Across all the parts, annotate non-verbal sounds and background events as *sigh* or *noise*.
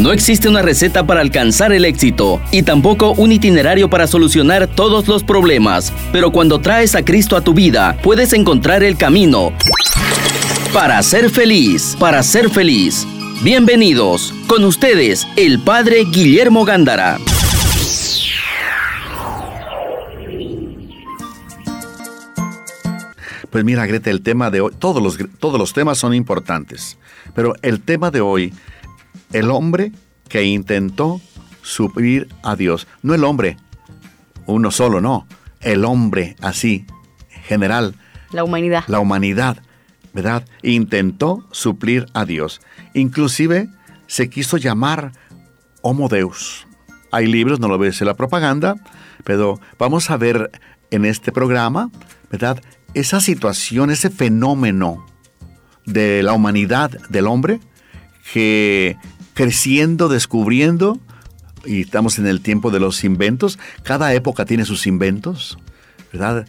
No existe una receta para alcanzar el éxito y tampoco un itinerario para solucionar todos los problemas, pero cuando traes a Cristo a tu vida, puedes encontrar el camino para ser feliz, para ser feliz. Bienvenidos, con ustedes, el Padre Guillermo Gándara. Pues mira, Greta, el tema de hoy, todos los, todos los temas son importantes, pero el tema de hoy el hombre que intentó suplir a Dios. No el hombre, uno solo, no. El hombre así, general. La humanidad. La humanidad, ¿verdad? Intentó suplir a Dios. Inclusive se quiso llamar Homo Deus. Hay libros, no lo ves en la propaganda, pero vamos a ver en este programa, ¿verdad? Esa situación, ese fenómeno de la humanidad del hombre que creciendo, descubriendo, y estamos en el tiempo de los inventos, cada época tiene sus inventos, ¿verdad?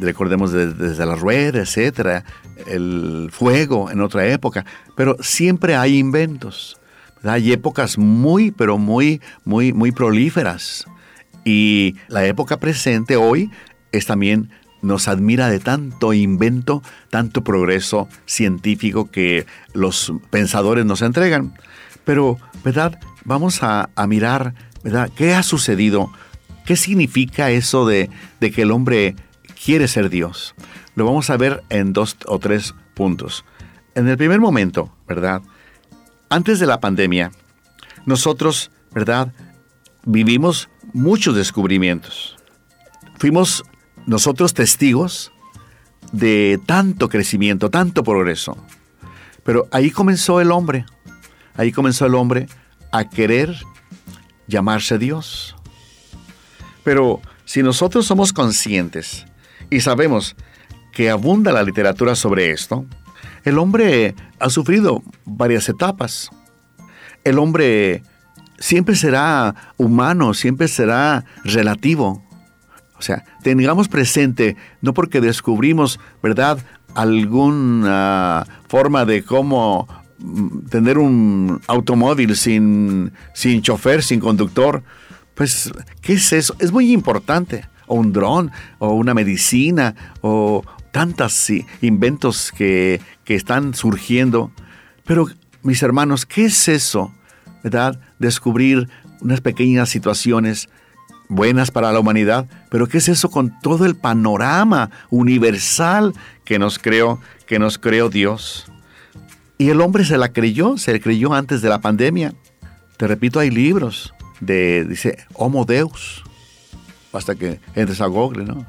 Recordemos desde la rueda, etcétera, el fuego en otra época, pero siempre hay inventos. Hay épocas muy, pero muy, muy, muy prolíferas. Y la época presente hoy es también nos admira de tanto invento, tanto progreso científico que los pensadores nos entregan. Pero, ¿verdad? Vamos a, mirar, ¿verdad? ¿Qué ha sucedido? ¿Qué significa eso de, de que el hombre quiere ser Dios? Lo vamos a ver en dos o tres puntos. En el primer momento, ¿verdad? Antes de la pandemia, nosotros, ¿verdad? Vivimos muchos descubrimientos. Fuimos nosotros testigos de tanto crecimiento, tanto progreso. Pero ahí comenzó el hombre, Ahí comenzó el hombre a querer llamarse Dios. Pero si nosotros somos conscientes y sabemos que abunda la literatura sobre esto, el hombre ha sufrido varias etapas. El hombre siempre será humano, siempre será relativo. O sea, tengamos presente, no porque descubrimos, ¿verdad?, alguna forma de cómo tener un automóvil sin, sin chofer, sin conductor, pues, ¿qué es eso? Es muy importante. O un dron, o una medicina, o tantos inventos que, que están surgiendo. Pero, mis hermanos, ¿qué es eso? ¿Verdad? Descubrir unas pequeñas situaciones buenas para la humanidad, pero ¿qué es eso con todo el panorama universal que nos creó, que nos creó Dios? Y el hombre se la creyó, se la creyó antes de la pandemia. Te repito, hay libros de, dice, Homo Deus. Basta que entres a Google, ¿no?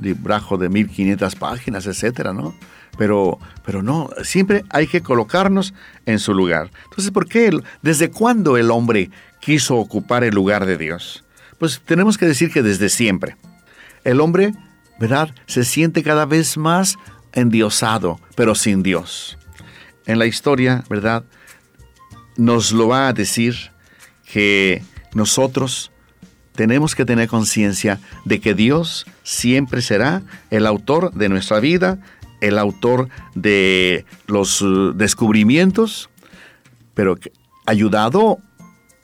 Librajo de 1500 páginas, etcétera, ¿no? Pero, pero no, siempre hay que colocarnos en su lugar. Entonces, ¿por qué? ¿Desde cuándo el hombre quiso ocupar el lugar de Dios? Pues tenemos que decir que desde siempre. El hombre, ¿verdad? Se siente cada vez más endiosado, pero sin Dios en la historia, ¿verdad? Nos lo va a decir que nosotros tenemos que tener conciencia de que Dios siempre será el autor de nuestra vida, el autor de los uh, descubrimientos, pero ayudado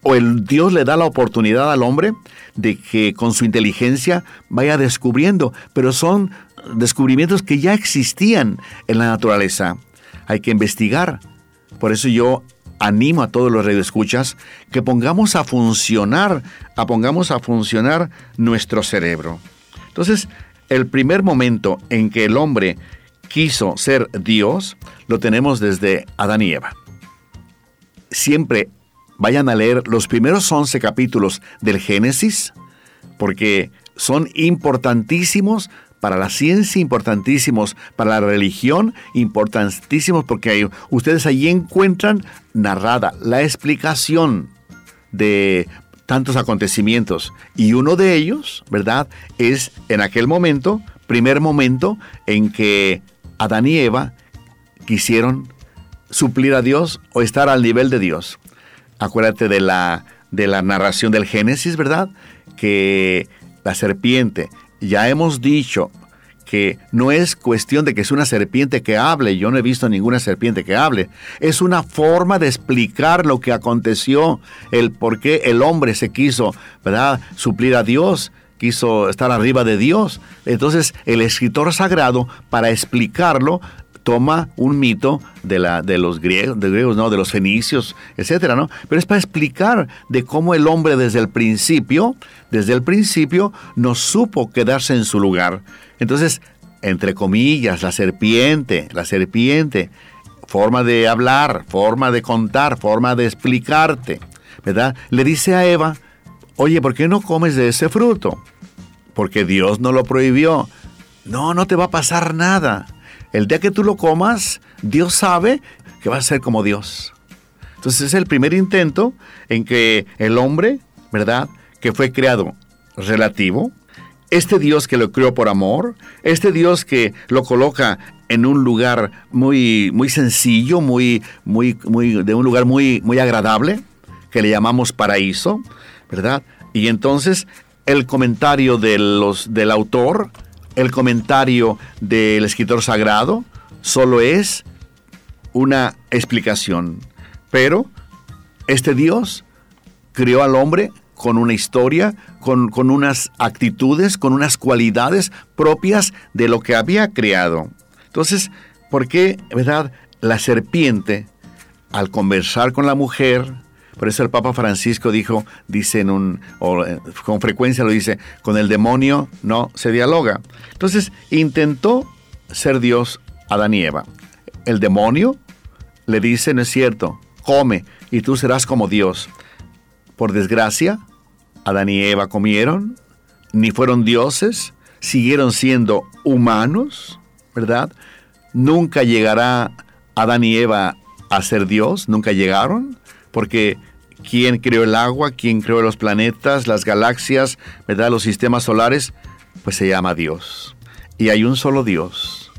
o el Dios le da la oportunidad al hombre de que con su inteligencia vaya descubriendo, pero son descubrimientos que ya existían en la naturaleza hay que investigar. Por eso yo animo a todos los radioescuchas que pongamos a funcionar, a pongamos a funcionar nuestro cerebro. Entonces, el primer momento en que el hombre quiso ser Dios, lo tenemos desde Adán y Eva. Siempre vayan a leer los primeros 11 capítulos del Génesis, porque son importantísimos para la ciencia importantísimos, para la religión importantísimos, porque ustedes allí encuentran narrada la explicación de tantos acontecimientos. Y uno de ellos, ¿verdad? Es en aquel momento, primer momento, en que Adán y Eva quisieron suplir a Dios o estar al nivel de Dios. Acuérdate de la, de la narración del Génesis, ¿verdad? Que la serpiente ya hemos dicho que no es cuestión de que es una serpiente que hable, yo no he visto ninguna serpiente que hable, es una forma de explicar lo que aconteció, el por qué el hombre se quiso, ¿verdad?, suplir a Dios, quiso estar arriba de Dios. Entonces, el escritor sagrado, para explicarlo, toma un mito de, la, de los griegos, de griegos, ¿no? de los fenicios, etcétera, ¿no? Pero es para explicar de cómo el hombre desde el principio, desde el principio, no supo quedarse en su lugar. Entonces, entre comillas, la serpiente, la serpiente, forma de hablar, forma de contar, forma de explicarte, ¿verdad? Le dice a Eva, oye, ¿por qué no comes de ese fruto? Porque Dios no lo prohibió. No, no te va a pasar nada. El día que tú lo comas, Dios sabe que vas a ser como Dios. Entonces es el primer intento en que el hombre, ¿verdad? Que fue creado relativo, este Dios que lo creó por amor, este Dios que lo coloca en un lugar muy, muy sencillo, muy, muy, muy, de un lugar muy, muy agradable, que le llamamos paraíso, ¿verdad? Y entonces el comentario de los, del autor el comentario del escritor sagrado solo es una explicación. Pero este Dios creó al hombre con una historia, con, con, unas actitudes, con unas cualidades propias de lo que había creado. Entonces, ¿por qué, verdad, la serpiente, al conversar con la mujer, por eso el Papa Francisco dijo, dice en un, o eh, con frecuencia lo dice, con el demonio no se dialoga. Entonces intentó ser Dios Adán y Eva. El demonio le dice, no es cierto, come y tú serás como Dios. Por desgracia, Adán y Eva comieron, ni fueron dioses, siguieron siendo humanos, ¿verdad? Nunca llegará Adán y Eva a ser Dios, nunca llegaron porque ¿quién creó el agua? ¿Quién creó los planetas, las galaxias, ¿verdad? los sistemas solares? Pues se llama Dios. Y hay un solo Dios.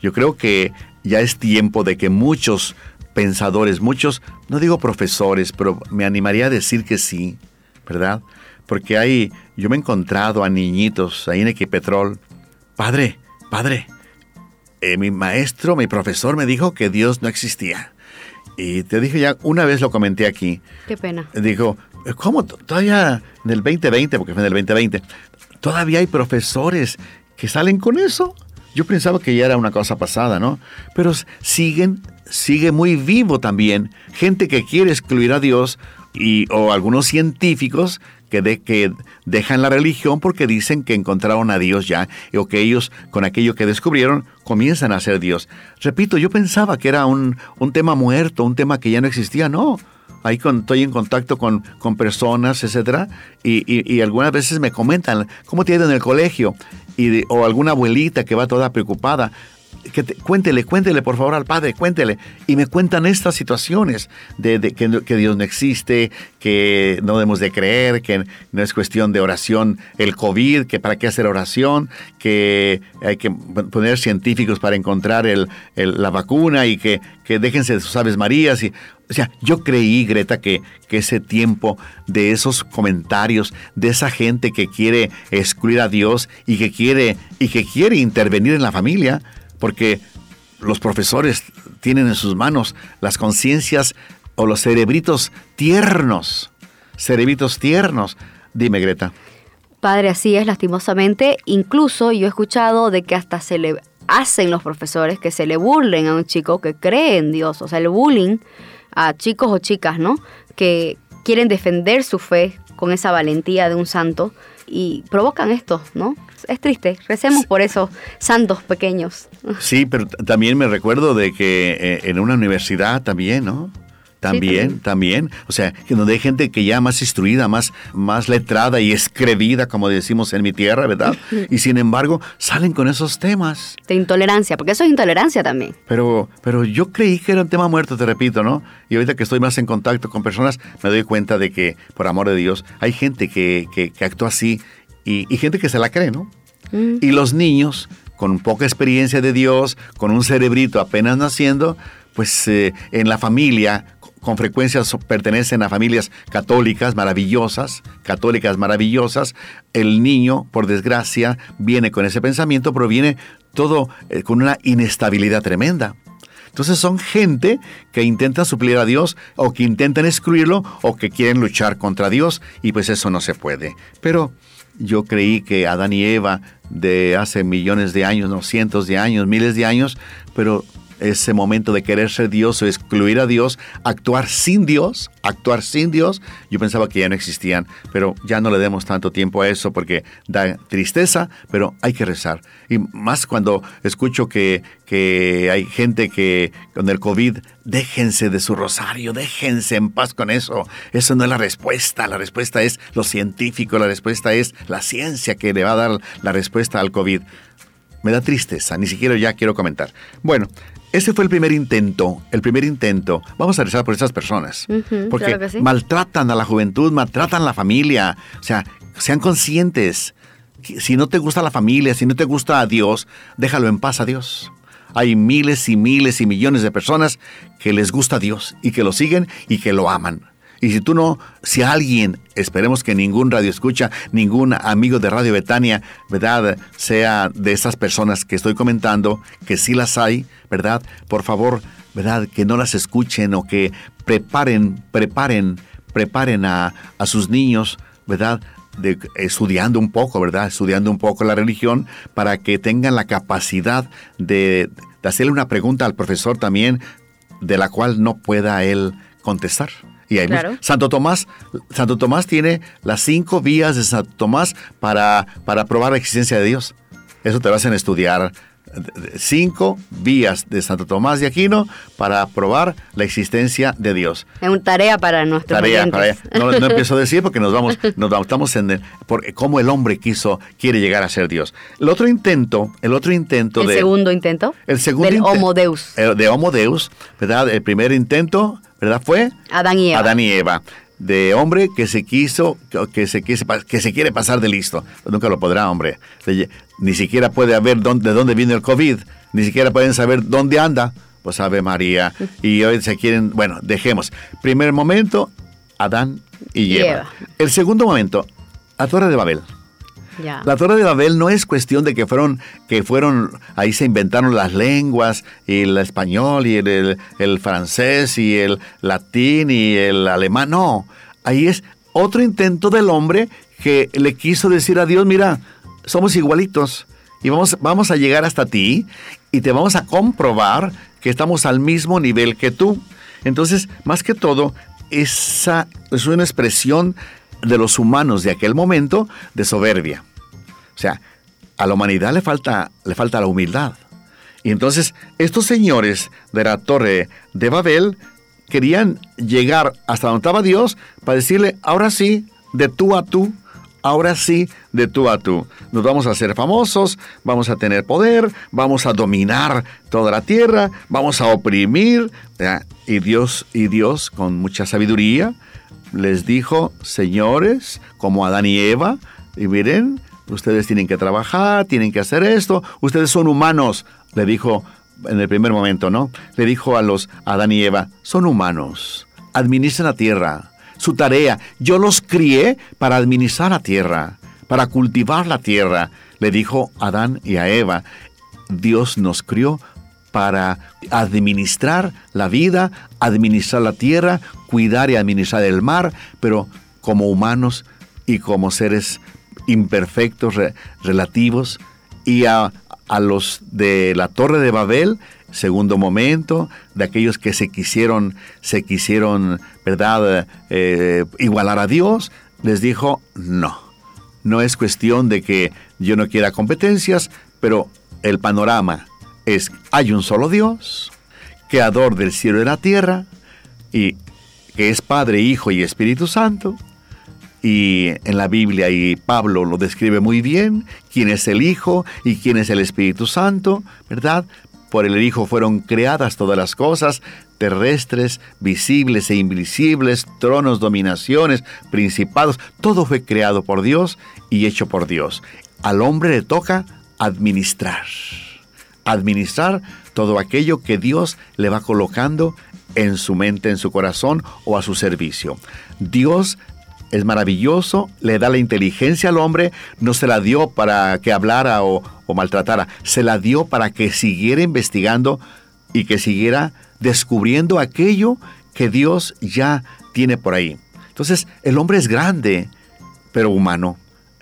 Yo creo que ya es tiempo de que muchos pensadores, muchos, no digo profesores, pero me animaría a decir que sí, ¿verdad? Porque hay, yo me he encontrado a niñitos ahí en Equipetrol. Padre, padre, eh, mi maestro, mi profesor me dijo que Dios no existía. Y te dije ya, una vez lo comenté aquí. Qué pena. Dijo, ¿cómo todavía en el 2020, porque fue en el 2020, todavía hay profesores que salen con eso? Yo pensaba que ya era una cosa pasada, ¿no? Pero siguen, sigue muy vivo también gente que quiere excluir a Dios y, o algunos científicos que, de, que dejan la religión porque dicen que encontraron a Dios ya, o que ellos con aquello que descubrieron comienzan a ser Dios. Repito, yo pensaba que era un, un tema muerto, un tema que ya no existía, no. Ahí con, estoy en contacto con, con personas, etcétera, y, y, algunas veces me comentan cómo te ha ido en el colegio, y, o alguna abuelita que va toda preocupada cuéntele, cuéntele por favor al Padre, cuéntele. Y me cuentan estas situaciones de, que, Dios no existe, que no debemos de creer, que no es cuestión de oración el COVID, que para qué hacer oración, que hay que poner científicos para encontrar la vacuna y que, que déjense de sus aves marías. Y, o sea, yo creí, Greta, que, que ese tiempo de esos comentarios, de esa gente que quiere excluir a Dios y que quiere, y que quiere intervenir en la familia, porque los profesores tienen en sus manos las conciencias o los cerebritos tiernos, cerebritos tiernos. Dime, Greta. Padre, así es, lastimosamente. Incluso yo he escuchado de que hasta se le hacen los profesores que se le burlen a un chico que cree en Dios, o sea, el bullying a chicos o chicas, ¿no? Que quieren defender su fe con esa valentía de un santo y provocan esto, ¿no? Es triste, recemos por esos santos pequeños. Sí, pero también me recuerdo de que eh, en una universidad también, ¿no? También, también, O sea, que donde hay gente que ya más instruida, más, más letrada y escrevida, como decimos en mi tierra, ¿verdad? *laughs* Y sin embargo, salen con esos temas. De intolerancia, porque eso es intolerancia también. Pero, pero yo creí que era un tema muerto, te repito, ¿no? Y ahorita que estoy más en contacto con personas, me doy cuenta de que, por amor de Dios, hay gente que, que, que actúa así y, y, gente que se la cree, ¿no? Mm. Y los niños, con poca experiencia de Dios, con un cerebrito apenas naciendo, pues eh, en la familia con frecuencia pertenecen a familias católicas maravillosas, católicas maravillosas, el niño, por desgracia, viene con ese pensamiento, pero viene todo eh, con una inestabilidad tremenda. Entonces son gente que intenta suplir a Dios o que intentan excluirlo o que quieren luchar contra Dios y pues eso no se puede. Pero yo creí que Adán y Eva de hace millones de años, no cientos de años, miles de años, pero ese momento de querer ser Dios o excluir a Dios, actuar sin Dios, actuar sin Dios, yo pensaba que ya no existían, pero ya no le demos tanto tiempo a eso porque da tristeza, pero hay que rezar. Y más cuando escucho que, que hay gente que con el COVID, déjense de su rosario, déjense en paz con eso. Eso no es la respuesta, la respuesta es lo científico, la respuesta es la ciencia que le va a dar la respuesta al COVID. Me da tristeza, ni siquiera ya quiero comentar. Bueno, ese fue el primer intento, el primer intento. Vamos a rezar por esas personas. porque maltratan a la juventud, maltratan a la familia. O sea, sean conscientes. Si no te gusta la familia, si no te gusta a Dios, déjalo en paz a Dios. Hay miles y miles y millones de personas que les gusta a Dios y que lo siguen y que lo aman. Y si tú no, si alguien, esperemos que ningún radio escucha, ningún amigo de Radio Betania, ¿verdad? Sea de esas personas que estoy comentando, que sí las hay, ¿verdad? Por favor, ¿verdad? Que no las escuchen o que preparen, preparen, preparen a, a sus niños, ¿verdad? De, estudiando un poco, ¿verdad? Estudiando un poco la religión para que tengan la capacidad de, de hacerle una pregunta al profesor también de la cual no pueda él contestar. Y Santo Tomás, Santo Tomás tiene las cinco vías de Santo Tomás para, para probar la existencia de Dios. Eso te lo hacen estudiar cinco vías de Santo Tomás de Aquino para probar la existencia de Dios. Es una tarea para nuestros tarea no, no, *laughs* empiezo a decir porque nos vamos, nos estamos en el, por cómo el hombre quiso, quiere llegar a ser Dios. El otro intento, el otro intento ¿El de... segundo intento? El segundo Del Homo Deus. de Homo Deus, ¿verdad? El primer intento ¿verdad? Fue Adán y Eva. Adán y Eva. De hombre que se quiso, que se, quiso, que se quiere pasar de listo. Nunca lo podrá, hombre. Ni siquiera puede haber dónde, de dónde viene el COVID. Ni siquiera pueden saber dónde anda. Pues Ave María. *laughs* Y hoy se quieren, bueno, dejemos. Primer momento, Adán y Eva. El segundo momento, la Torre de Babel. La Torre de Babel no es cuestión de que fueron, que fueron, ahí se inventaron las lenguas, y el español, y el, el, francés, y el latín, y el alemán. No, ahí es otro intento del hombre que le quiso decir a Dios, mira, somos igualitos y vamos, vamos a llegar hasta ti y te vamos a comprobar que estamos al mismo nivel que tú. Entonces, más que todo, esa es una expresión de los humanos de aquel momento de soberbia. O sea, a la humanidad le falta, le falta la humildad. Y entonces estos señores de la torre de Babel querían llegar hasta donde estaba Dios para decirle, ahora sí, de tú a tú, ahora sí, de tú a tú. Nos vamos a hacer famosos, vamos a tener poder, vamos a dominar toda la tierra, vamos a oprimir. Y Dios, y Dios, con mucha sabiduría, les dijo, señores, como Adán y Eva, y miren, ustedes tienen que trabajar, tienen que hacer esto, ustedes son humanos, le dijo en el primer momento, ¿no? Le dijo a los Adán y Eva, son humanos, administren la tierra, su tarea, yo los crié para administrar la tierra, para cultivar la tierra, le dijo Adán y a Eva, Dios nos crió para administrar la vida, administrar la tierra, cuidar y administrar el mar, pero como humanos y como seres imperfectos, relativos, y a, los de la Torre de Babel, segundo momento, de aquellos que se quisieron, se quisieron, ¿verdad?, eh, igualar a Dios, les dijo, no, no es cuestión de que yo no quiera competencias, pero el panorama es, hay un solo Dios, creador del cielo y la tierra, y que es Padre, Hijo y Espíritu Santo. Y en la Biblia, y Pablo lo describe muy bien, quién es el Hijo y quién es el Espíritu Santo, ¿verdad? Por el Hijo fueron creadas todas las cosas, terrestres, visibles e invisibles, tronos, dominaciones, principados, todo fue creado por Dios y hecho por Dios. Al hombre le toca administrar administrar todo aquello que Dios le va colocando en su mente, en su corazón o a su servicio. Dios es maravilloso, le da la inteligencia al hombre, no se la dio para que hablara o, maltratara, se la dio para que siguiera investigando y que siguiera descubriendo aquello que Dios ya tiene por ahí. Entonces, el hombre es grande, pero humano.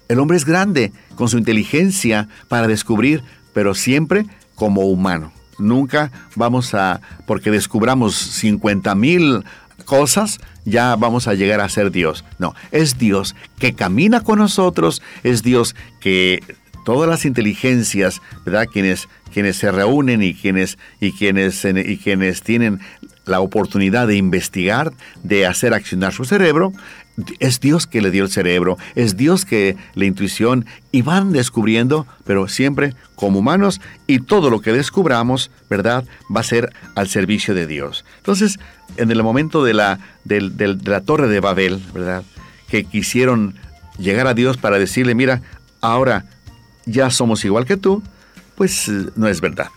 El hombre es grande con su inteligencia para descubrir, pero siempre como humano. Nunca vamos a, porque descubramos 50 mil cosas, ya vamos a llegar a ser Dios. No, es Dios que camina con nosotros, es Dios que todas las inteligencias, ¿verdad? Quienes, quienes se reúnen y quienes, y, quienes, y quienes tienen la oportunidad de investigar, de hacer accionar su cerebro, es Dios que le dio el cerebro, es Dios que la intuición y van descubriendo, pero siempre como humanos y todo lo que descubramos, ¿verdad? Va a ser al servicio de Dios. Entonces, en el momento de la, de, la torre de Babel, ¿verdad? Que quisieron llegar a Dios para decirle, mira, ahora ya somos igual que tú, pues eh, no es verdad.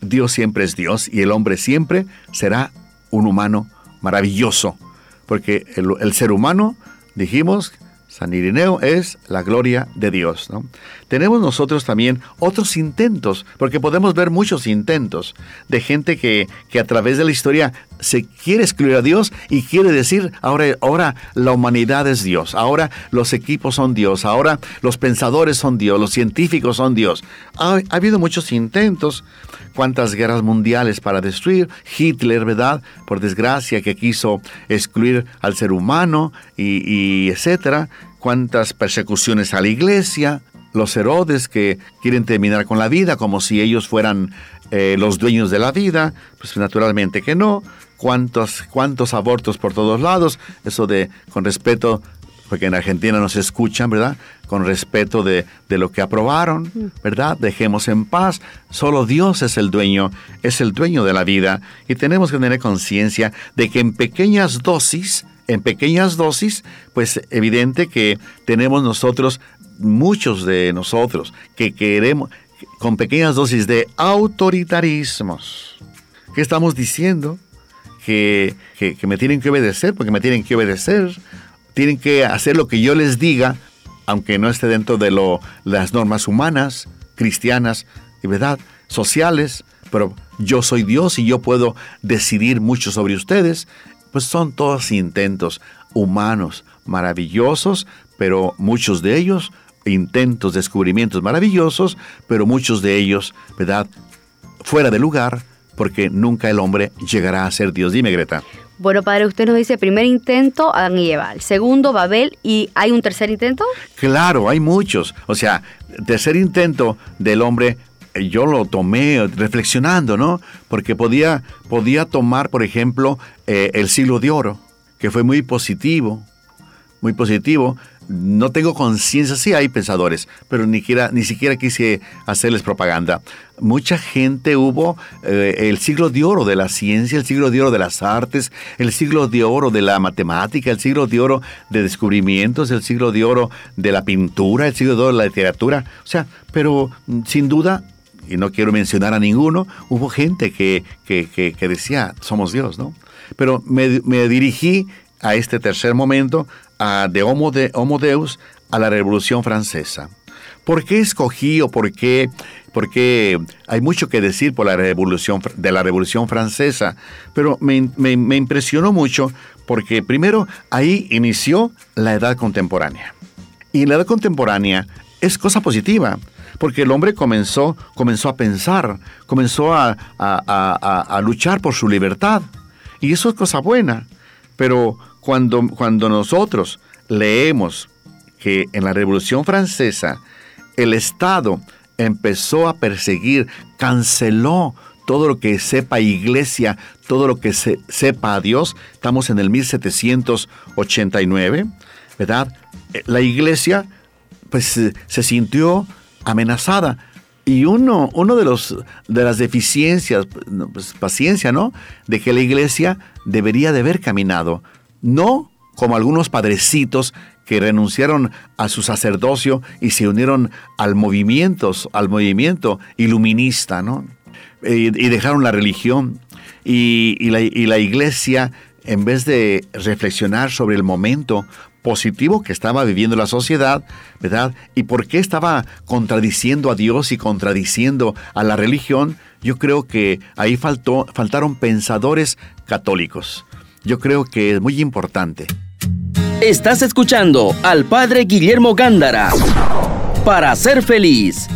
Dios siempre es Dios y el hombre siempre será un humano maravilloso, porque el, ser humano, dijimos, San Irineo es la gloria de Dios. ¿no? Tenemos nosotros también otros intentos, porque podemos ver muchos intentos de gente que, que, a través de la historia se quiere excluir a Dios y quiere decir, ahora, ahora la humanidad es Dios, ahora los equipos son Dios, ahora los pensadores son Dios, los científicos son Dios. Ha, ha habido muchos intentos, cuántas guerras mundiales para destruir, Hitler, ¿verdad? Por desgracia, que quiso excluir al ser humano y etcétera, cuántas persecuciones a la iglesia, los Herodes que quieren terminar con la vida como si ellos fueran eh, los dueños de la vida, pues naturalmente que no, cuántos, cuántos abortos por todos lados, eso de con respeto porque en Argentina nos escuchan, ¿verdad? Con respeto de, lo que aprobaron, ¿verdad? Dejemos en paz. Solo Dios es el dueño, es el dueño de la vida. Y tenemos que tener conciencia de que en pequeñas dosis, en pequeñas dosis, pues evidente que tenemos nosotros, muchos de nosotros, que queremos, con pequeñas dosis de autoritarismos. ¿Qué estamos diciendo? Que, que, me tienen que obedecer, porque me tienen que obedecer tienen que hacer lo que yo les diga, aunque no esté dentro de lo, las normas humanas, cristianas verdad, sociales, pero yo soy Dios y yo puedo decidir mucho sobre ustedes, pues son todos intentos humanos maravillosos, pero muchos de ellos intentos, descubrimientos maravillosos, pero muchos de ellos, ¿verdad? Fuera de lugar, porque nunca el hombre llegará a ser Dios. Dime, Greta. Bueno, padre, usted nos dice primer intento, Adán y Eva. segundo, Babel. ¿Y hay un tercer intento? Claro, hay muchos. O sea, tercer intento del hombre, yo lo tomé reflexionando, ¿no? Porque podía, podía tomar, por ejemplo, eh, el siglo de oro, que fue muy positivo, muy positivo, no tengo conciencia, sí hay pensadores, pero ni siquiera, ni siquiera quise hacerles propaganda. Mucha gente hubo eh, el siglo de oro de la ciencia, el siglo de oro de las artes, el siglo de oro de la matemática, el siglo de oro de descubrimientos, el siglo de oro de la pintura, el siglo de oro de la literatura. O sea, pero mm, sin duda, y no quiero mencionar a ninguno, hubo gente que, que, decía, somos Dios, ¿no? Pero me, me dirigí a este tercer momento de, Homo de Homo Deus a la Revolución Francesa. ¿Por qué escogí o por qué? Porque hay mucho que decir por la revolución, de la Revolución Francesa, pero me, me impresionó mucho porque primero ahí inició la edad contemporánea. Y la edad contemporánea es cosa positiva, porque el hombre comenzó, comenzó a pensar, comenzó a, a, a, luchar por su libertad. Y eso es cosa buena. Pero cuando, nosotros leemos que en la Revolución Francesa el Estado empezó a perseguir, canceló todo lo que sepa iglesia, todo lo que se, sepa a Dios, estamos en el 1789, ¿verdad? Eh, la iglesia pues se sintió amenazada y uno, uno de, los, de las deficiencias, pues, paciencia, ¿no? De que la iglesia debería de haber caminado no como algunos padrecitos que renunciaron a su sacerdocio y se unieron al movimiento, al movimiento iluminista, ¿no? Y, dejaron la religión. y, la, y la iglesia, en vez de reflexionar sobre el momento positivo que estaba viviendo la sociedad, ¿verdad? Y por qué estaba contradiciendo a Dios y contradiciendo a la religión, yo creo que ahí faltó, faltaron pensadores católicos. Yo creo que es muy importante. Estás escuchando al Padre Guillermo Gándara para ser feliz.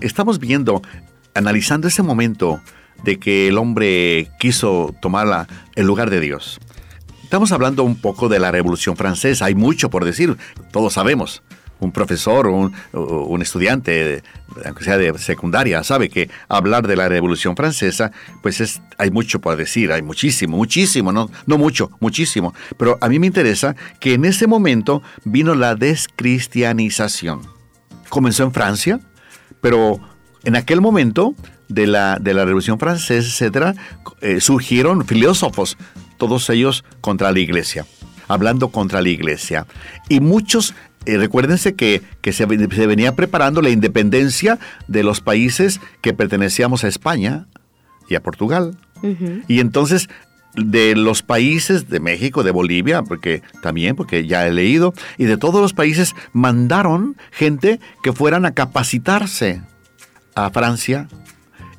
Estamos viendo, analizando ese momento de que el hombre quiso tomar el lugar de Dios. Estamos hablando un poco de la Revolución Francesa, hay mucho por decir, todos sabemos. Un profesor o un, estudiante, aunque sea de secundaria, sabe que hablar de la Revolución Francesa, pues es, hay mucho por decir, hay muchísimo, muchísimo, no, no mucho, muchísimo. Pero a mí me interesa que en ese momento vino la descristianización. Comenzó en Francia, pero en aquel momento de la, de la Revolución Francesa, etcétera, eh, surgieron filósofos, todos ellos contra la iglesia, hablando contra la iglesia. Y muchos, eh, recuérdense que, que se, venía preparando la independencia de los países que pertenecíamos a España y a Portugal. Y entonces de los países de México, de Bolivia, porque también, porque ya he leído, y de todos los países mandaron gente que fueran a capacitarse a Francia,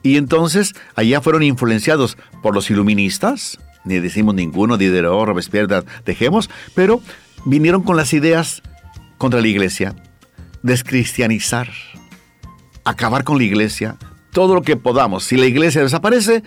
y entonces allá fueron influenciados por los iluministas, ni decimos ninguno, Diderot, Robespierre, dejemos, pero vinieron con las ideas contra la iglesia, descristianizar, acabar con la iglesia, todo lo que podamos. Si la iglesia desaparece,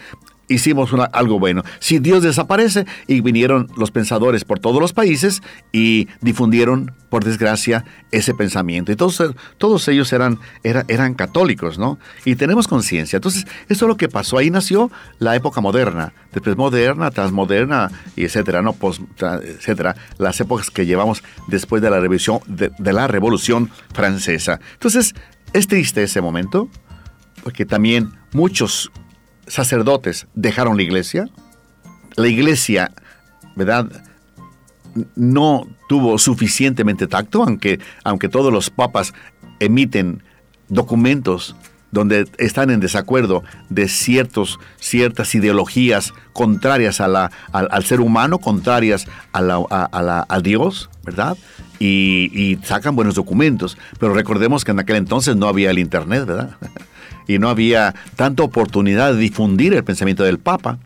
hicimos algo bueno. Si Dios desaparece y vinieron los pensadores por todos los países y difundieron, por desgracia, ese pensamiento. Y todos, todos ellos eran, eran católicos, ¿no? Y tenemos conciencia. Entonces, eso es lo que pasó. Ahí nació la época moderna, después moderna, transmoderna, y etcétera, ¿no? Post, etcétera. Las épocas que llevamos después de la revolución, de, de la revolución francesa. Entonces, es triste ese momento, porque también muchos sacerdotes dejaron la iglesia, la iglesia, ¿verdad? No tuvo suficientemente tacto, aunque, aunque todos los papas emiten documentos donde están en desacuerdo de ciertos, ciertas ideologías contrarias a la, al, ser humano, contrarias a, la, a, Dios, ¿verdad? Y, y, sacan buenos documentos. Pero recordemos que en aquel entonces no había el Internet, ¿verdad? *laughs* y no había tanta oportunidad de difundir el pensamiento del Papa.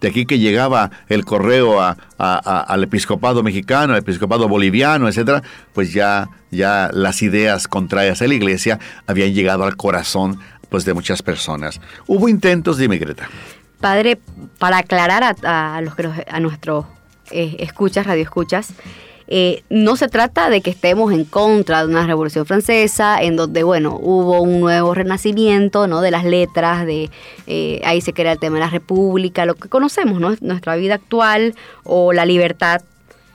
De aquí que llegaba el correo al episcopado mexicano, al episcopado boliviano, etcétera, pues ya, ya las ideas contrarias a la iglesia habían llegado al corazón pues, de muchas personas. Hubo intentos, dime Greta. Padre, para aclarar a, los a nuestros eh, escuchas, radioescuchas, eh, no se trata de que estemos en contra de una revolución francesa, en donde, bueno, hubo un nuevo renacimiento, ¿no? De las letras, de eh, ahí se crea el tema de la república, lo que conocemos, ¿no? Nuestra vida actual o la libertad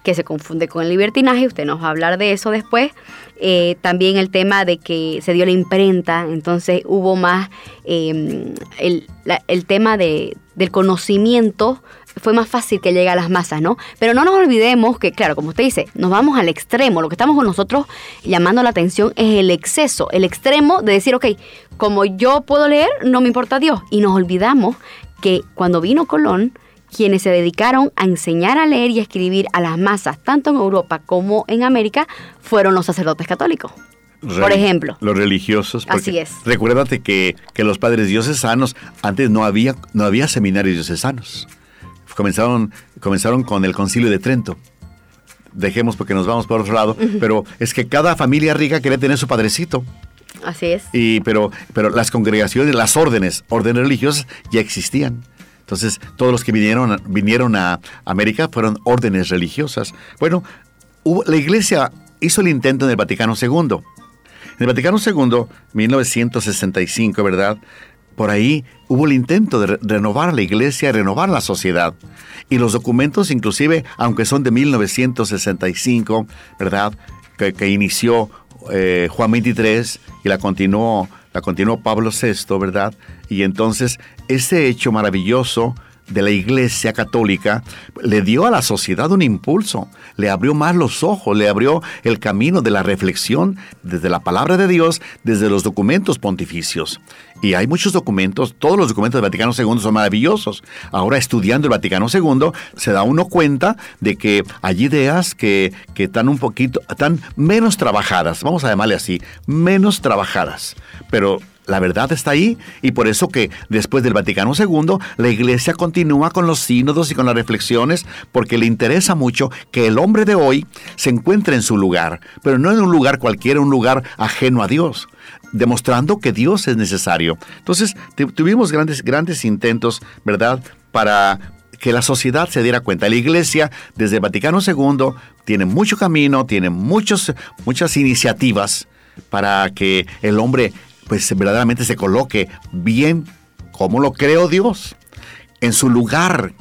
que se confunde con el libertinaje, usted nos va a hablar de eso después. Eh, también el tema de que se dio la imprenta, entonces hubo más em, el, el, tema de, del conocimiento fue más fácil que llegue a las masas, ¿no? Pero no nos olvidemos que, claro, como usted dice, nos vamos al extremo. Lo que estamos con nosotros llamando la atención es el exceso, el extremo de decir, ok, como yo puedo leer, no me importa Dios. Y nos olvidamos que cuando vino Colón, quienes se dedicaron a enseñar a leer y a escribir a las masas, tanto en Europa como en América, fueron los sacerdotes católicos. por ejemplo. Los religiosos. Así es. Recuérdate que, que, los padres diocesanos, antes no había, no había seminarios diocesanos comenzaron, comenzaron con el concilio de Trento. Dejemos porque nos vamos por otro lado, pero es que cada familia rica quería tener su padrecito. Así es. Y, pero, pero las congregaciones, las órdenes, órdenes religiosas ya existían. Entonces, todos los que vinieron, vinieron a América fueron órdenes religiosas. Bueno, la iglesia hizo el intento en el Vaticano II. En el Vaticano II, 1965, ¿verdad? Por ahí hubo el intento de renovar la iglesia, renovar la sociedad. Y los documentos, inclusive, aunque son de 1965, ¿verdad? Que, inició eh, Juan 23 y la continuó, la continuó Pablo VI, ¿verdad? Y entonces ese hecho maravilloso de la Iglesia Católica le dio a la sociedad un impulso, le abrió más los ojos, le abrió el camino de la reflexión desde la palabra de Dios, desde los documentos pontificios. Y hay muchos documentos, todos los documentos del Vaticano II son maravillosos. Ahora estudiando el Vaticano II se da uno cuenta de que hay ideas que, que están un poquito, están menos trabajadas, vamos a llamarle así, menos trabajadas. Pero la verdad está ahí y por eso que después del Vaticano II la Iglesia continúa con los sínodos y con las reflexiones porque le interesa mucho que el hombre de hoy se encuentre en su lugar, pero no en un lugar cualquiera, un lugar ajeno a Dios, demostrando que Dios es necesario. Entonces tuvimos grandes, grandes intentos, ¿verdad?, para que la sociedad se diera cuenta. La Iglesia, desde el Vaticano II, tiene mucho camino, tiene muchas iniciativas para que el hombre pues verdaderamente se coloque bien como lo creó Dios, en su lugar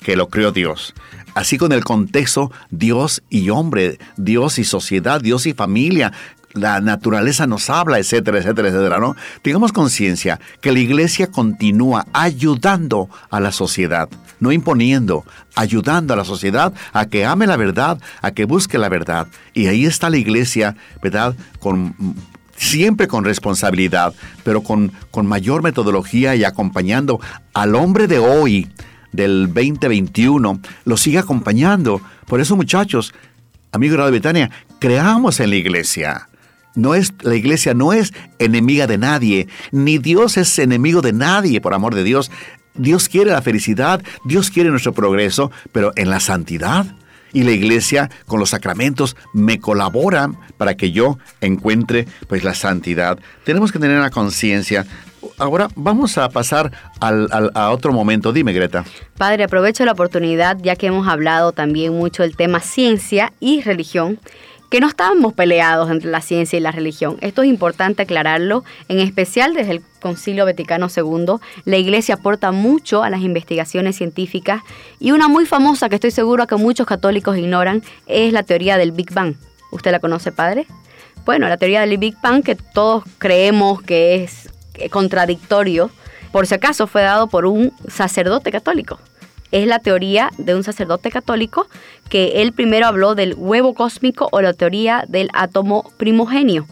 que lo creó Dios. Así con el contexto Dios y hombre, Dios y sociedad, Dios y familia, la naturaleza nos habla, etcétera, etcétera, etcétera, ¿no? Tengamos conciencia que la iglesia continúa ayudando a la sociedad, no imponiendo, ayudando a la sociedad a que ame la verdad, a que busque la verdad. Y ahí está la iglesia, ¿verdad? Con siempre con responsabilidad, pero con, con mayor metodología y acompañando al hombre de hoy, del 2021, lo sigue acompañando. Por eso, muchachos, amigos de Betania, creamos en la iglesia. No es, la iglesia no es enemiga de nadie, ni Dios es enemigo de nadie, por amor de Dios. Dios quiere la felicidad, Dios quiere nuestro progreso, pero en la santidad y la iglesia con los sacramentos me colaboran para que yo encuentre pues la santidad. Tenemos que tener la conciencia. Ahora vamos a pasar al, a otro momento. Dime, Greta. Padre, aprovecho la oportunidad ya que hemos hablado también mucho del tema ciencia y religión que no estábamos peleados entre la ciencia y la religión. Esto es importante aclararlo, en especial desde el Concilio Vaticano II. La Iglesia aporta mucho a las investigaciones científicas y una muy famosa que estoy seguro que muchos católicos ignoran es la teoría del Big Bang. ¿Usted la conoce, padre? Bueno, la teoría del Big Bang que todos creemos que es contradictorio, por si acaso fue dado por un sacerdote católico es la teoría de un sacerdote católico que él primero habló del huevo cósmico o la teoría del átomo primogenio.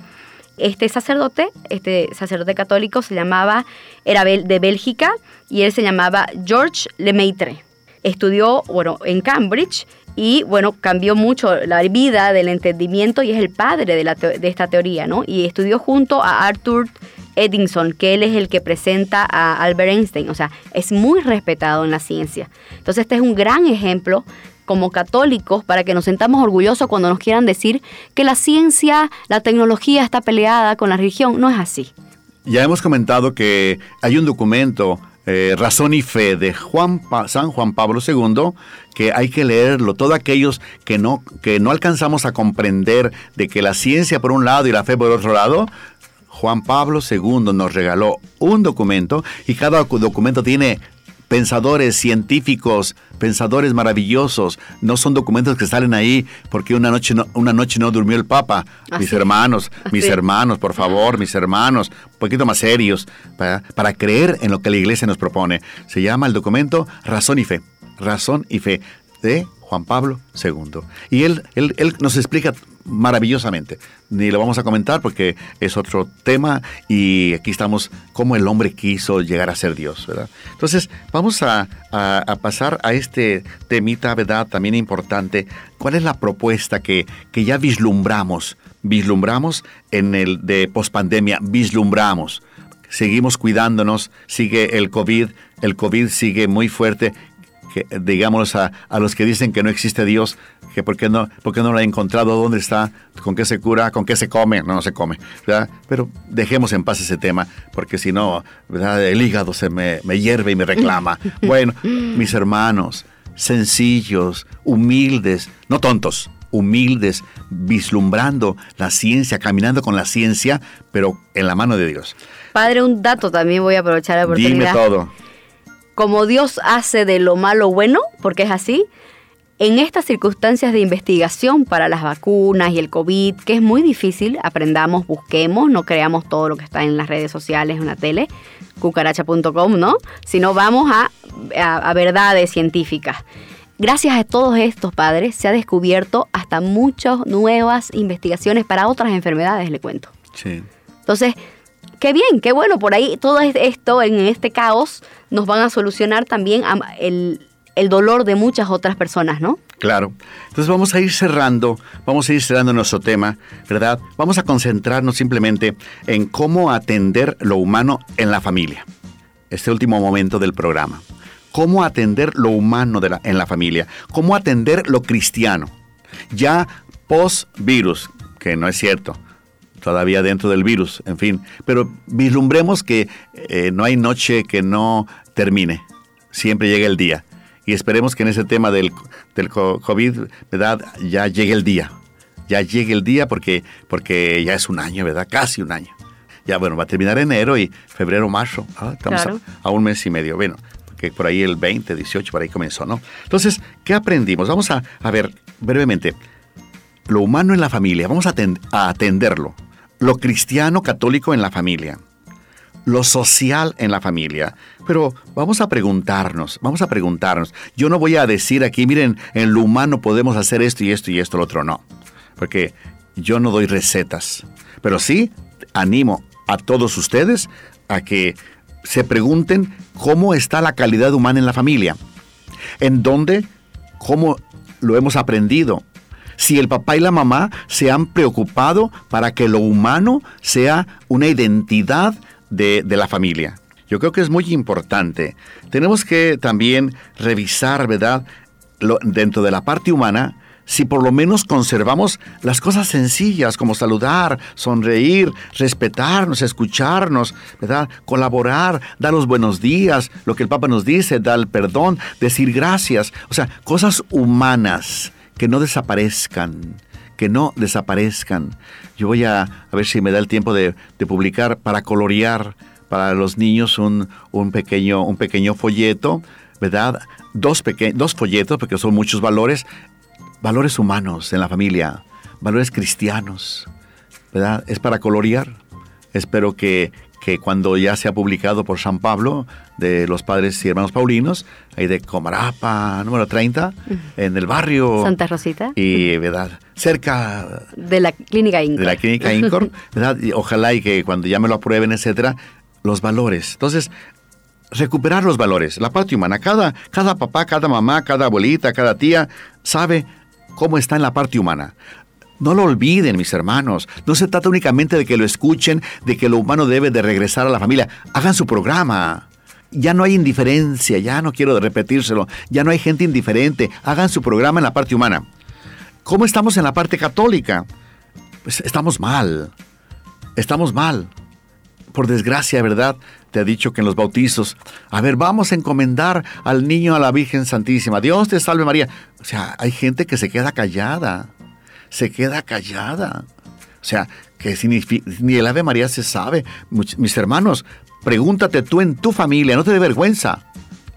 Este sacerdote, este sacerdote católico se llamaba, era de Bélgica y él se llamaba George Lemaitre. Estudió, bueno, en Cambridge y bueno, cambió mucho la vida del entendimiento y es el padre de, la de esta teoría, ¿no? Y estudió junto a Arthur Eddington, que él es el que presenta a Albert Einstein, o sea, es muy respetado en la ciencia. Entonces este es un gran ejemplo como católicos para que nos sentamos orgullosos cuando nos quieran decir que la ciencia, la tecnología está peleada con la religión. No es así. Ya hemos comentado que hay un documento, eh, Razón y Fe, de Juan San Juan Pablo II, que hay que leerlo. Todos aquellos que no, que no alcanzamos a comprender de que la ciencia por un lado y la fe por otro lado, Juan Pablo II nos regaló un documento y cada documento tiene pensadores científicos, pensadores maravillosos. No son documentos que salen ahí porque una noche no, una noche no durmió el Papa. mis hermanos, mis hermanos, por favor, mis hermanos, un poquito más serios, para, para creer en lo que la iglesia nos propone. Se llama el documento Razón y Fe. Razón y Fe de Juan Pablo II. Y él, él, él nos explica maravillosamente. Ni lo vamos a comentar porque es otro tema y aquí estamos como el hombre quiso llegar a ser Dios, ¿verdad? Entonces, vamos a, pasar a este temita, ¿verdad? También importante. ¿Cuál es la propuesta que, que ya vislumbramos? Vislumbramos en el de pospandemia, vislumbramos. Seguimos cuidándonos, sigue el COVID, el COVID sigue muy fuerte que, digamos, a, a, los que dicen que no existe Dios, que por qué no, por no lo ha encontrado, dónde está, con qué se cura, con qué se come, no, no se come, ¿verdad? Pero dejemos en paz ese tema, porque si no, ¿verdad? El hígado se me, me hierve y me reclama. *laughs* Bueno, mis hermanos, sencillos, humildes, no tontos, humildes, vislumbrando la ciencia, caminando con la ciencia, pero en la mano de Dios. Padre, un dato también voy a aprovechar la oportunidad. Dime todo como Dios hace de lo malo bueno, porque es así, en estas circunstancias de investigación para las vacunas y el COVID, que es muy difícil, aprendamos, busquemos, no creamos todo lo que está en las redes sociales, en la tele, cucaracha.com, ¿no? Sino vamos a a, verdades científicas. Gracias a todos estos padres se ha descubierto hasta muchas nuevas investigaciones para otras enfermedades, le cuento. Sí. Entonces, qué bien, qué bueno, por ahí todo esto en este caos nos van a solucionar también el, el dolor de muchas otras personas, ¿no? Claro. Entonces vamos a ir cerrando, vamos a ir cerrando nuestro tema, ¿verdad? Vamos a concentrarnos simplemente en cómo atender lo humano en la familia. Este último momento del programa. Cómo atender lo humano en la familia. Cómo atender lo cristiano. Ya post-virus, que no es cierto todavía dentro del virus, en fin. Pero vislumbremos que eh, no hay noche que no termine. Siempre llega el día y esperemos que en ese tema del, del COVID, ¿verdad? Ya llegue el día. Ya llegue el día porque, porque ya es un año, ¿verdad? Casi un año. Ya, bueno, va a terminar enero y febrero, marzo. Ah, estamos a, un mes y medio. Bueno, que por ahí el 20, 18, por ahí comenzó, ¿no? Entonces, ¿qué aprendimos? Vamos a, a ver brevemente. Lo humano en la familia, vamos a, a atenderlo. Lo cristiano católico en la familia lo social en la familia. Pero vamos a preguntarnos, vamos a preguntarnos. Yo no voy a decir aquí, miren, en lo humano podemos hacer esto y esto y esto, lo otro, no. Porque yo no doy recetas. Pero sí animo a todos ustedes a que se pregunten cómo está la calidad humana en la familia. En dónde, cómo lo hemos aprendido. Si el papá y la mamá se han preocupado para que lo humano sea una identidad de, la familia. Yo creo que es muy importante. Tenemos que también revisar, ¿verdad? dentro de la parte humana, si por lo menos conservamos las cosas sencillas como saludar, sonreír, respetarnos, escucharnos, ¿verdad? Colaborar, dar los buenos días, lo que el Papa nos dice, dar el perdón, decir gracias, o sea, cosas humanas que no desaparezcan que no desaparezcan. Yo voy a, a ver si me da el tiempo de, publicar para colorear para los niños un, un, pequeño, un pequeño folleto, ¿verdad? Dos, dos folletos, porque son muchos valores, valores humanos en la familia, valores cristianos, ¿verdad? Es para colorear. Espero que, que cuando ya sea publicado por San Pablo, de los padres y hermanos paulinos, ahí de Comarapa, número 30, en el barrio. Santa Rosita. Y, ¿verdad? Cerca. De la clínica Incor. De la clínica Incor, *laughs* ¿verdad? Y ojalá y que cuando ya me lo aprueben, etcétera, los valores. Entonces, recuperar los valores, la parte humana. Cada, cada papá, cada mamá, cada abuelita, cada tía sabe cómo está en la parte humana. No lo olviden, mis hermanos. No se trata únicamente de que lo escuchen, de que lo humano debe de regresar a la familia. Hagan su programa. Ya no hay indiferencia, ya no quiero repetírselo, ya no hay gente indiferente. Hagan su programa en la parte humana. ¿Cómo estamos en la parte católica? Pues estamos mal. Estamos mal. Por desgracia, ¿verdad? Te ha dicho que en los bautizos, a ver, vamos a encomendar al niño a la Virgen Santísima. Dios te salve María. O sea, hay gente que se queda callada se queda callada. O sea, que ni el Ave María se sabe. Mis hermanos, pregúntate tú en tu familia, no te dé vergüenza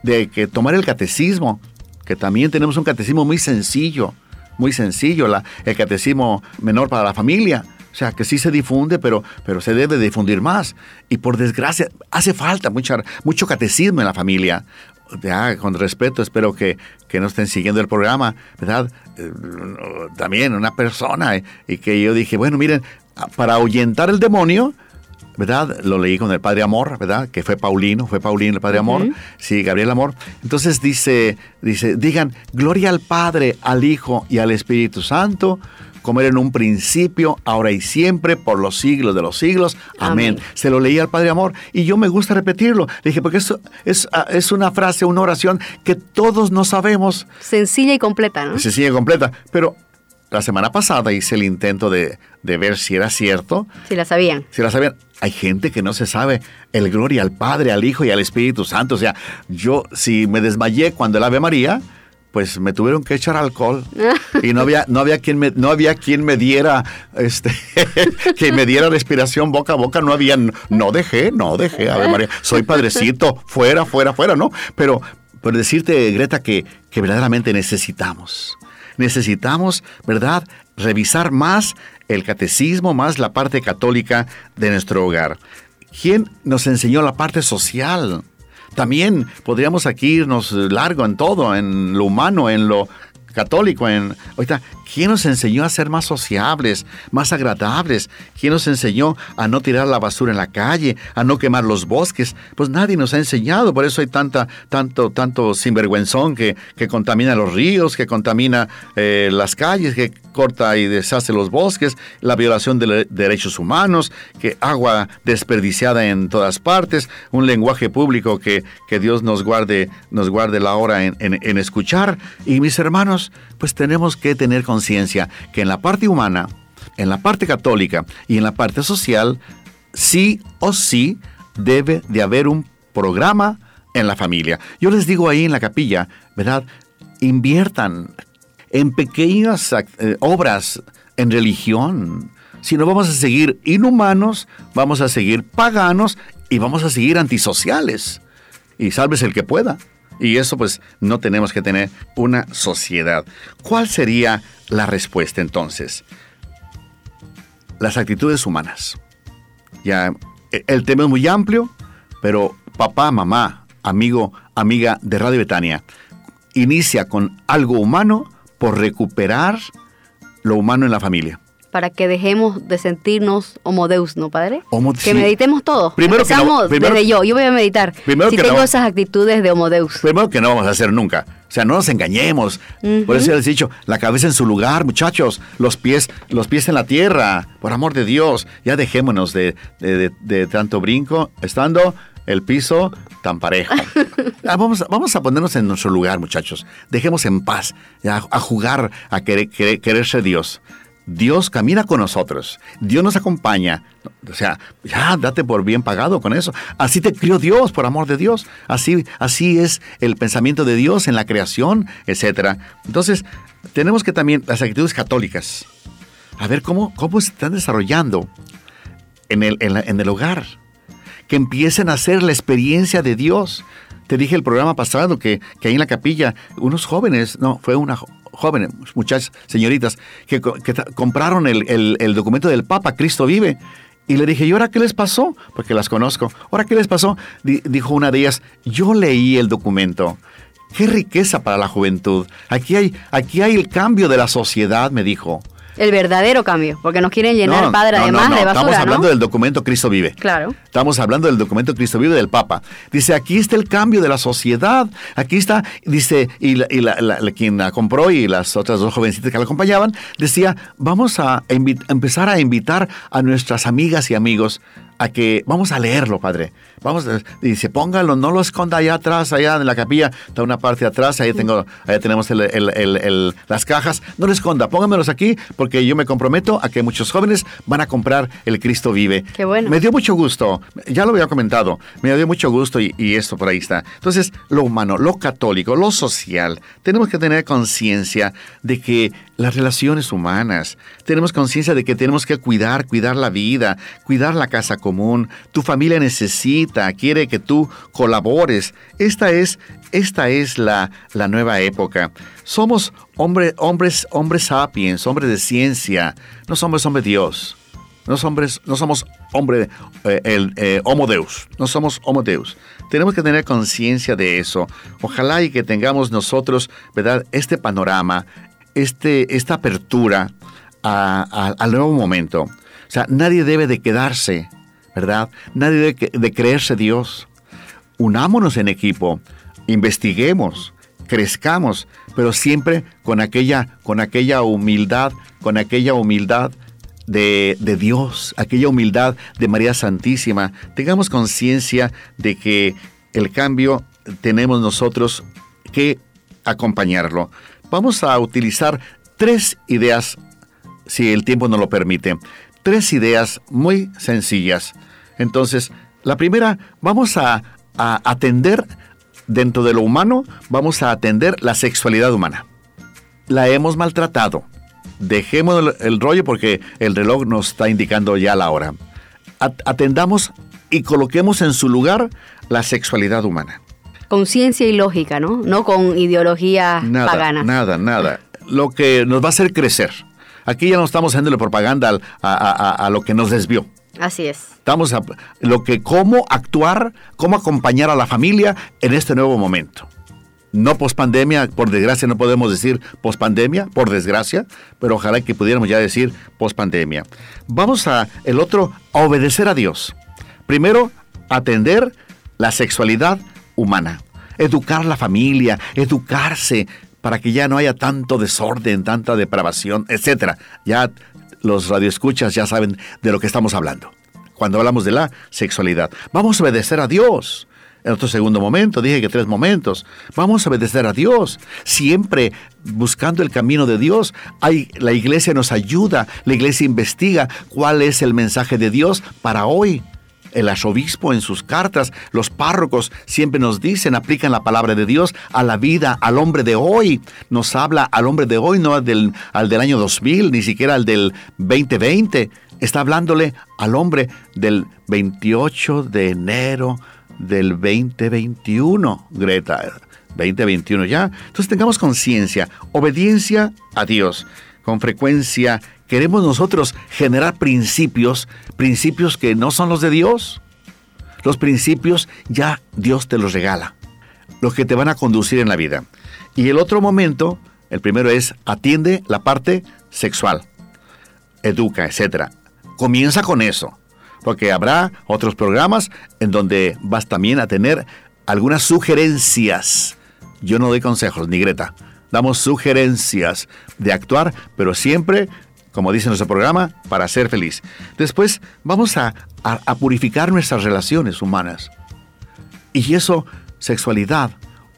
de que tomar el catecismo, que también tenemos un catecismo muy sencillo, muy sencillo, la, el catecismo menor para la familia. O sea, que sí se difunde, pero, pero se debe difundir más. Y por desgracia, hace falta mucho catecismo en la familia ya, con respeto, espero que, que no estén siguiendo el programa, ¿verdad? Eh, también una persona, eh, y que yo dije, bueno, miren, para ahuyentar el demonio, ¿verdad? Lo leí con el Padre Amor, ¿verdad? Que fue Paulino, fue Paulino el Padre Amor, sí, Gabriel Amor. Entonces dice, dice, digan, gloria al Padre, al Hijo y al Espíritu Santo, como era en un principio, ahora y siempre, por los siglos de los siglos. Amén. Se lo leí al Padre Amor y yo me gusta repetirlo. Le dije, porque eso es, ah, es una frase, una oración que todos no sabemos. Sencilla y completa, ¿no? Sencilla y completa. Pero la semana pasada hice el intento de, de ver si era cierto. Si la sabían. Si la sabían. Hay gente que no se sabe el gloria al Padre, al Hijo y al Espíritu Santo. O sea, yo si me desmayé cuando el Ave María, pues me tuvieron que echar alcohol *laughs* y no había no había quien me no había quien me diera este *laughs* que me diera respiración boca a boca. No había no dejé no dejé. A ver María soy padrecito fuera fuera fuera no pero por decirte Greta que que verdaderamente necesitamos necesitamos verdad revisar más el catecismo más la parte católica de nuestro hogar. Quién nos enseñó la parte social También podríamos aquí irnos largo en todo, en lo humano, en lo católico. En, ahorita, ¿quién nos enseñó a ser más sociables, más agradables? ¿Quién nos enseñó a no tirar la basura en la calle, a no quemar los bosques? Pues nadie nos ha enseñado, por eso hay tanta, tanto, tanto sinvergüenzón que, que contamina los ríos, que contamina eh, las calles, que corta y deshace los bosques, la violación de derechos humanos, que agua desperdiciada en todas partes, un lenguaje público que, que Dios nos guarde, nos guarde la hora en, en escuchar. Y mis hermanos, pues tenemos que tener conciencia que en la parte humana, en la parte católica y en la parte social, sí o sí debe de haber un programa en la familia. Yo les digo ahí en la capilla, ¿verdad? Inviertan en pequeñas eh, obras en religión. Si no vamos a seguir inhumanos, vamos a seguir paganos y vamos a seguir antisociales. Y salves el que pueda. Y eso pues no tenemos que tener una sociedad. ¿Cuál sería la respuesta entonces? Las actitudes humanas. Ya, e, el tema es muy amplio, pero papá, mamá, amigo, amiga de Radio Betania, inicia con algo humano por recuperar lo humano en la familia para que dejemos de sentirnos homodeus, ¿no, padre? que meditemos todos. Primero que desde yo, yo voy a meditar. Primero si tengo esas actitudes de homodeus. Primero que no vamos a hacer nunca. O sea, no nos engañemos. Por eso les he dicho, la cabeza en su lugar, muchachos, los pies, los pies en la tierra, por amor de Dios, ya dejémonos de, de, tanto brinco, estando el piso tan parejo. *laughs* Ah, vamos, vamos a ponernos en nuestro lugar, muchachos. Dejemos en paz, a, jugar, a querer, querer ser Dios. Dios camina con nosotros, Dios nos acompaña. O sea, ya date por bien pagado con eso. Así te crió Dios, por amor de Dios. Así, así es el pensamiento de Dios en la creación, etc. Entonces, tenemos que también las actitudes católicas. A ver cómo, cómo se están desarrollando en el, en, el hogar. Que empiecen a hacer la experiencia de Dios. Te dije el programa pasado que, que ahí en la capilla, unos jóvenes, no, fue una jóvenes, muchas señoritas, que, compraron el, documento del Papa, Cristo vive. Y le dije, ¿y ahora qué les pasó? Porque las conozco. ¿Ahora qué les pasó? dijo una de ellas, yo leí el documento. Qué riqueza para la juventud. Aquí hay, aquí hay el cambio de la sociedad, me dijo el verdadero cambio, porque nos quieren llenar padre además de basura. Estamos hablando del documento Cristo vive. Claro. Estamos hablando del documento Cristo vive del Papa. Dice, aquí está el cambio de la sociedad. Aquí está, dice, y, quien la compró y las otras dos jovencitas que la acompañaban, decía, vamos a empezar a invitar a nuestras amigas y amigos a que vamos a leerlo, padre. Vamos, dice, póngalo, no lo esconda allá atrás, allá en la capilla, está una parte de atrás, ahí tengo, ahí tenemos las cajas, no lo esconda, póngamelos aquí, porque yo me comprometo a que muchos jóvenes van a comprar el Cristo Vive. Qué bueno. Me dio mucho gusto, ya lo había comentado, me dio mucho gusto y, y esto por ahí está. Entonces, lo humano, lo católico, lo social, tenemos que tener conciencia de que las relaciones humanas. Tenemos conciencia de que tenemos que cuidar, cuidar la vida, cuidar la casa común. Tu familia necesita, quiere que tú colabores. Esta es, esta es la, la nueva época. Somos hombre, hombres, hombres sapiens, hombres de ciencia. No somos hombres Dios. No, hombres, no somos hombre, eh, el eh, homo deus. No somos homo deus. Tenemos que tener conciencia de eso. Ojalá y que tengamos nosotros, ¿verdad? Este panorama, este, esta apertura al nuevo momento. O sea, nadie debe de quedarse, ¿verdad? Nadie debe de creerse Dios. Unámonos en equipo, investiguemos, crezcamos, pero siempre con aquella, con aquella humildad, con aquella humildad de, de, Dios, aquella humildad de María Santísima. Tengamos conciencia de que el cambio tenemos nosotros que acompañarlo vamos a utilizar tres ideas, si el tiempo no lo permite. Tres ideas muy sencillas. Entonces, la primera, vamos a, atender, dentro de lo humano, vamos a atender la sexualidad humana. La hemos maltratado. Dejemos el, rollo porque el reloj nos está indicando ya la hora. atendamos y coloquemos en su lugar la sexualidad humana conciencia y lógica, ¿no? No con ideología pagana. Nada, nada. Lo que nos va a hacer crecer. Aquí ya no estamos haciéndole propaganda a, lo que nos desvió. Así es. Estamos a lo que cómo actuar, cómo acompañar a la familia en este nuevo momento. No pospandemia, por desgracia no podemos decir pospandemia, por desgracia, pero ojalá que pudiéramos ya decir pospandemia. Vamos a el otro, a obedecer a Dios. Primero, atender la sexualidad humana, educar la familia, educarse para que ya no haya tanto desorden, tanta depravación, etcétera. Ya los radioescuchas ya saben de lo que estamos hablando. Cuando hablamos de la sexualidad, vamos a obedecer a Dios. En otro segundo momento, dije que tres momentos. Vamos a obedecer a Dios, siempre buscando el camino de Dios. Hay, la iglesia nos ayuda, la iglesia investiga cuál es el mensaje de Dios para hoy. El arzobispo en sus cartas, los párrocos siempre nos dicen, aplican la palabra de Dios a la vida, al hombre de hoy. Nos habla al hombre de hoy, no al del, al del año 2000, ni siquiera al del 2020. Está hablándole al hombre del 28 de enero del 2021, Greta. 2021 ya. Entonces tengamos conciencia, obediencia a Dios. Con frecuencia queremos nosotros generar principios, principios que no son los de Dios. Los principios ya Dios te los regala, los que te van a conducir en la vida. Y el otro momento, el primero es atiende la parte sexual, educa, etc. Comienza con eso porque habrá otros programas en donde vas también a tener algunas sugerencias. Yo no doy consejos, ni Greta. Damos sugerencias de actuar, pero siempre, como dice nuestro programa, para ser feliz. Después vamos a, a purificar nuestras relaciones humanas. Y eso, sexualidad,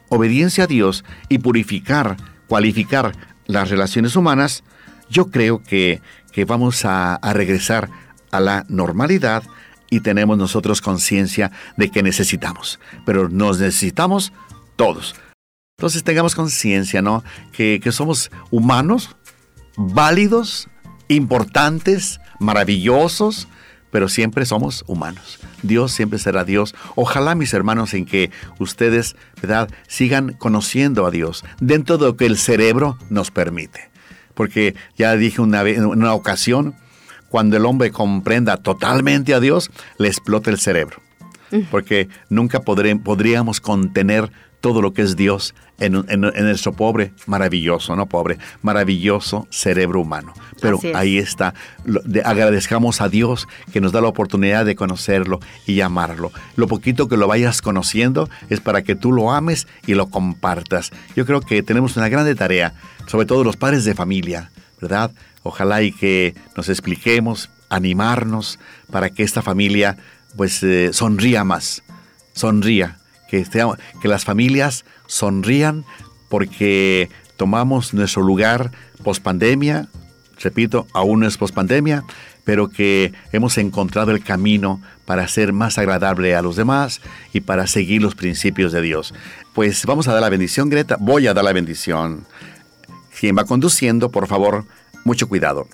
obediencia a Dios y purificar, cualificar las relaciones humanas, yo creo que, que vamos a, a regresar a la normalidad y tenemos nosotros conciencia de que necesitamos. Pero nos necesitamos todos. Entonces tengamos conciencia, ¿no? Que, que somos humanos, válidos, importantes, maravillosos, pero siempre somos humanos. Dios siempre será Dios. Ojalá, mis hermanos, en que ustedes, ¿verdad?, sigan conociendo a Dios dentro de lo que el cerebro nos permite. Porque ya dije una, vez, en una ocasión, cuando el hombre comprenda totalmente a Dios, le explota el cerebro. Porque nunca podríamos contener todo lo que es Dios en, en, nuestro pobre, maravilloso, no pobre, maravilloso cerebro humano. Pero ahí está, agradezcamos a Dios que nos da la oportunidad de conocerlo y amarlo. Lo poquito que lo vayas conociendo es para que tú lo ames y lo compartas. Yo creo que tenemos una grande tarea, sobre todo los padres de familia, ¿verdad? Ojalá y que nos expliquemos, animarnos para que esta familia pues eh, sonría más, sonría, que, que las familias sonrían porque tomamos nuestro lugar pospandemia, repito, aún no es pospandemia, pero que hemos encontrado el camino para ser más agradable a los demás y para seguir los principios de Dios. Pues vamos a dar la bendición, Greta. Voy a dar la bendición. Quien va conduciendo, por favor, mucho cuidado.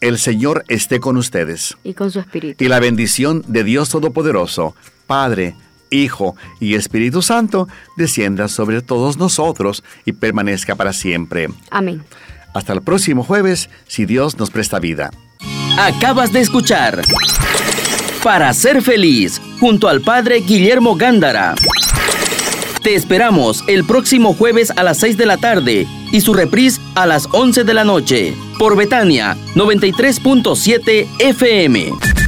El Señor esté con ustedes. Y con su espíritu. Y la bendición de Dios Todopoderoso, Padre, Hijo y Espíritu Santo, descienda sobre todos nosotros y permanezca para siempre. Amén. Hasta el próximo jueves, si Dios nos presta vida. Acabas de escuchar Para ser feliz, junto al Padre Guillermo Gándara. Te esperamos el próximo jueves a las 6 de la tarde y su reprise a las 11 de la noche por Betania 93.7 FM.